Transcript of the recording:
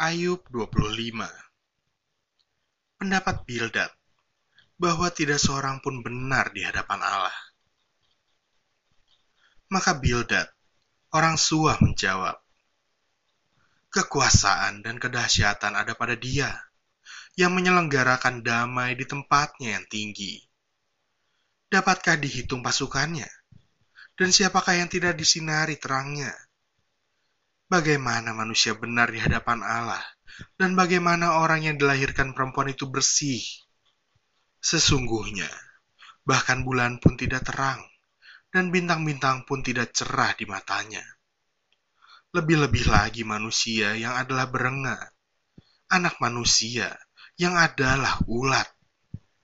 Ayub 25 Pendapat Bildad bahwa tidak seorang pun benar di hadapan Allah. Maka Bildad, orang Suah menjawab, Kekuasaan dan kedahsyatan ada pada dia yang menyelenggarakan damai di tempatnya yang tinggi. Dapatkah dihitung pasukannya? Dan siapakah yang tidak disinari terangnya? Bagaimana manusia benar di hadapan Allah, dan bagaimana orang yang dilahirkan perempuan itu bersih? Sesungguhnya, bahkan bulan pun tidak terang, dan bintang-bintang pun tidak cerah di matanya. Lebih-lebih lagi manusia yang adalah berenga, anak manusia yang adalah ulat.